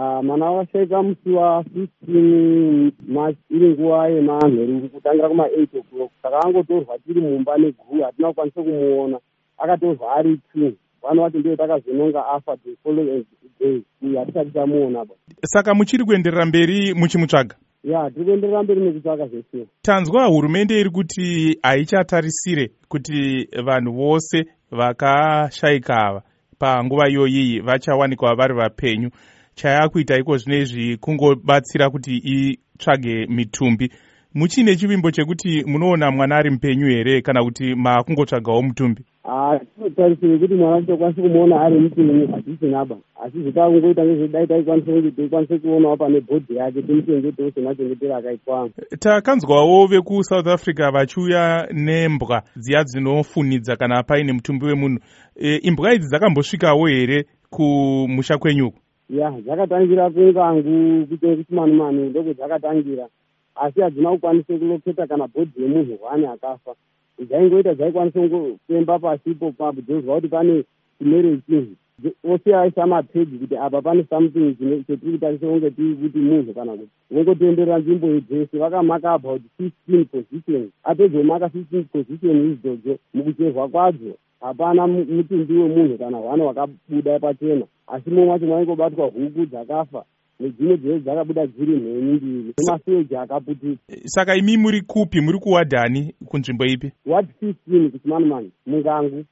Ah, mwana washaika musi wa15 march iri nguva yemanheru kutangira kuma8 o'clock. Saka angotorwa tiri mumba neguru hatina kukwanisa kumuona. Akatorwa ari two. Vano vacho ndiyo takazononga afa the following day. Hatisati tamuona ba. Saka muchiri kuenderera mberi muchimutsvaga? Ya tiri kuenderera mberi nekutsvaka zvese tanzwa hurumende iri kuti haichatarisire kuti vanhu vose vakashayika ava panguva iyoyiyi vachawanikwa vari vapenyu chayakuita iko zvinezvi kungobatsira kuti itsvage mitumbi. Muchine chivimbo chekuti munoona mwana ari mupenyu here kana kuti makungotsvagawo mutumbi? Hatinotarisire kuti mwana tokwanisa kumuona ari mupenyu hatisinaba asi zvitakungoita ngezvedai taikwanisa kunge teikwanisa kuonawo pane bhodhi yake timuchengetewo semachengetero akaitwamo takanzwawo vekusouth africa vachiuya nembwa dziya dzinofunidza kana paine mutumbi wemunhu. E, imbwa idzi dzakambosvikawo here kumusha kwenyuko ya dzakatangira kungangu kuite kuchimanumanu ndoko dzakatangira asi hadzina kukwanisa kuloketa kana bhodhi yemunhu hwane akafa. Dzaingoita dzaikwanisa kufemba pasipo papo dzozwa kuti pane chimere chinhu. Ose aisa mapegi kuti apa pane something chetiri kutarisa kunge tiri kuti munhu kana kuti. Vongotenderera nzvimbo dzese vakamaka about fifteen position. Apedza kumaka fifteen position izvodzo mukucherwa kwadzo hapana mutumbi wemunhu kana hwana hwakabuda pachena asi mumwe wacho mwaingobatwa huku dzakafa nedzimwe dzese dzakabuda dziri mhenyu mbiri. Nemaseji akaputika saka imi muri kupi? Muri kuwadhani kunzvimbo ipi? Ward fifteen kuchimanumani mungangu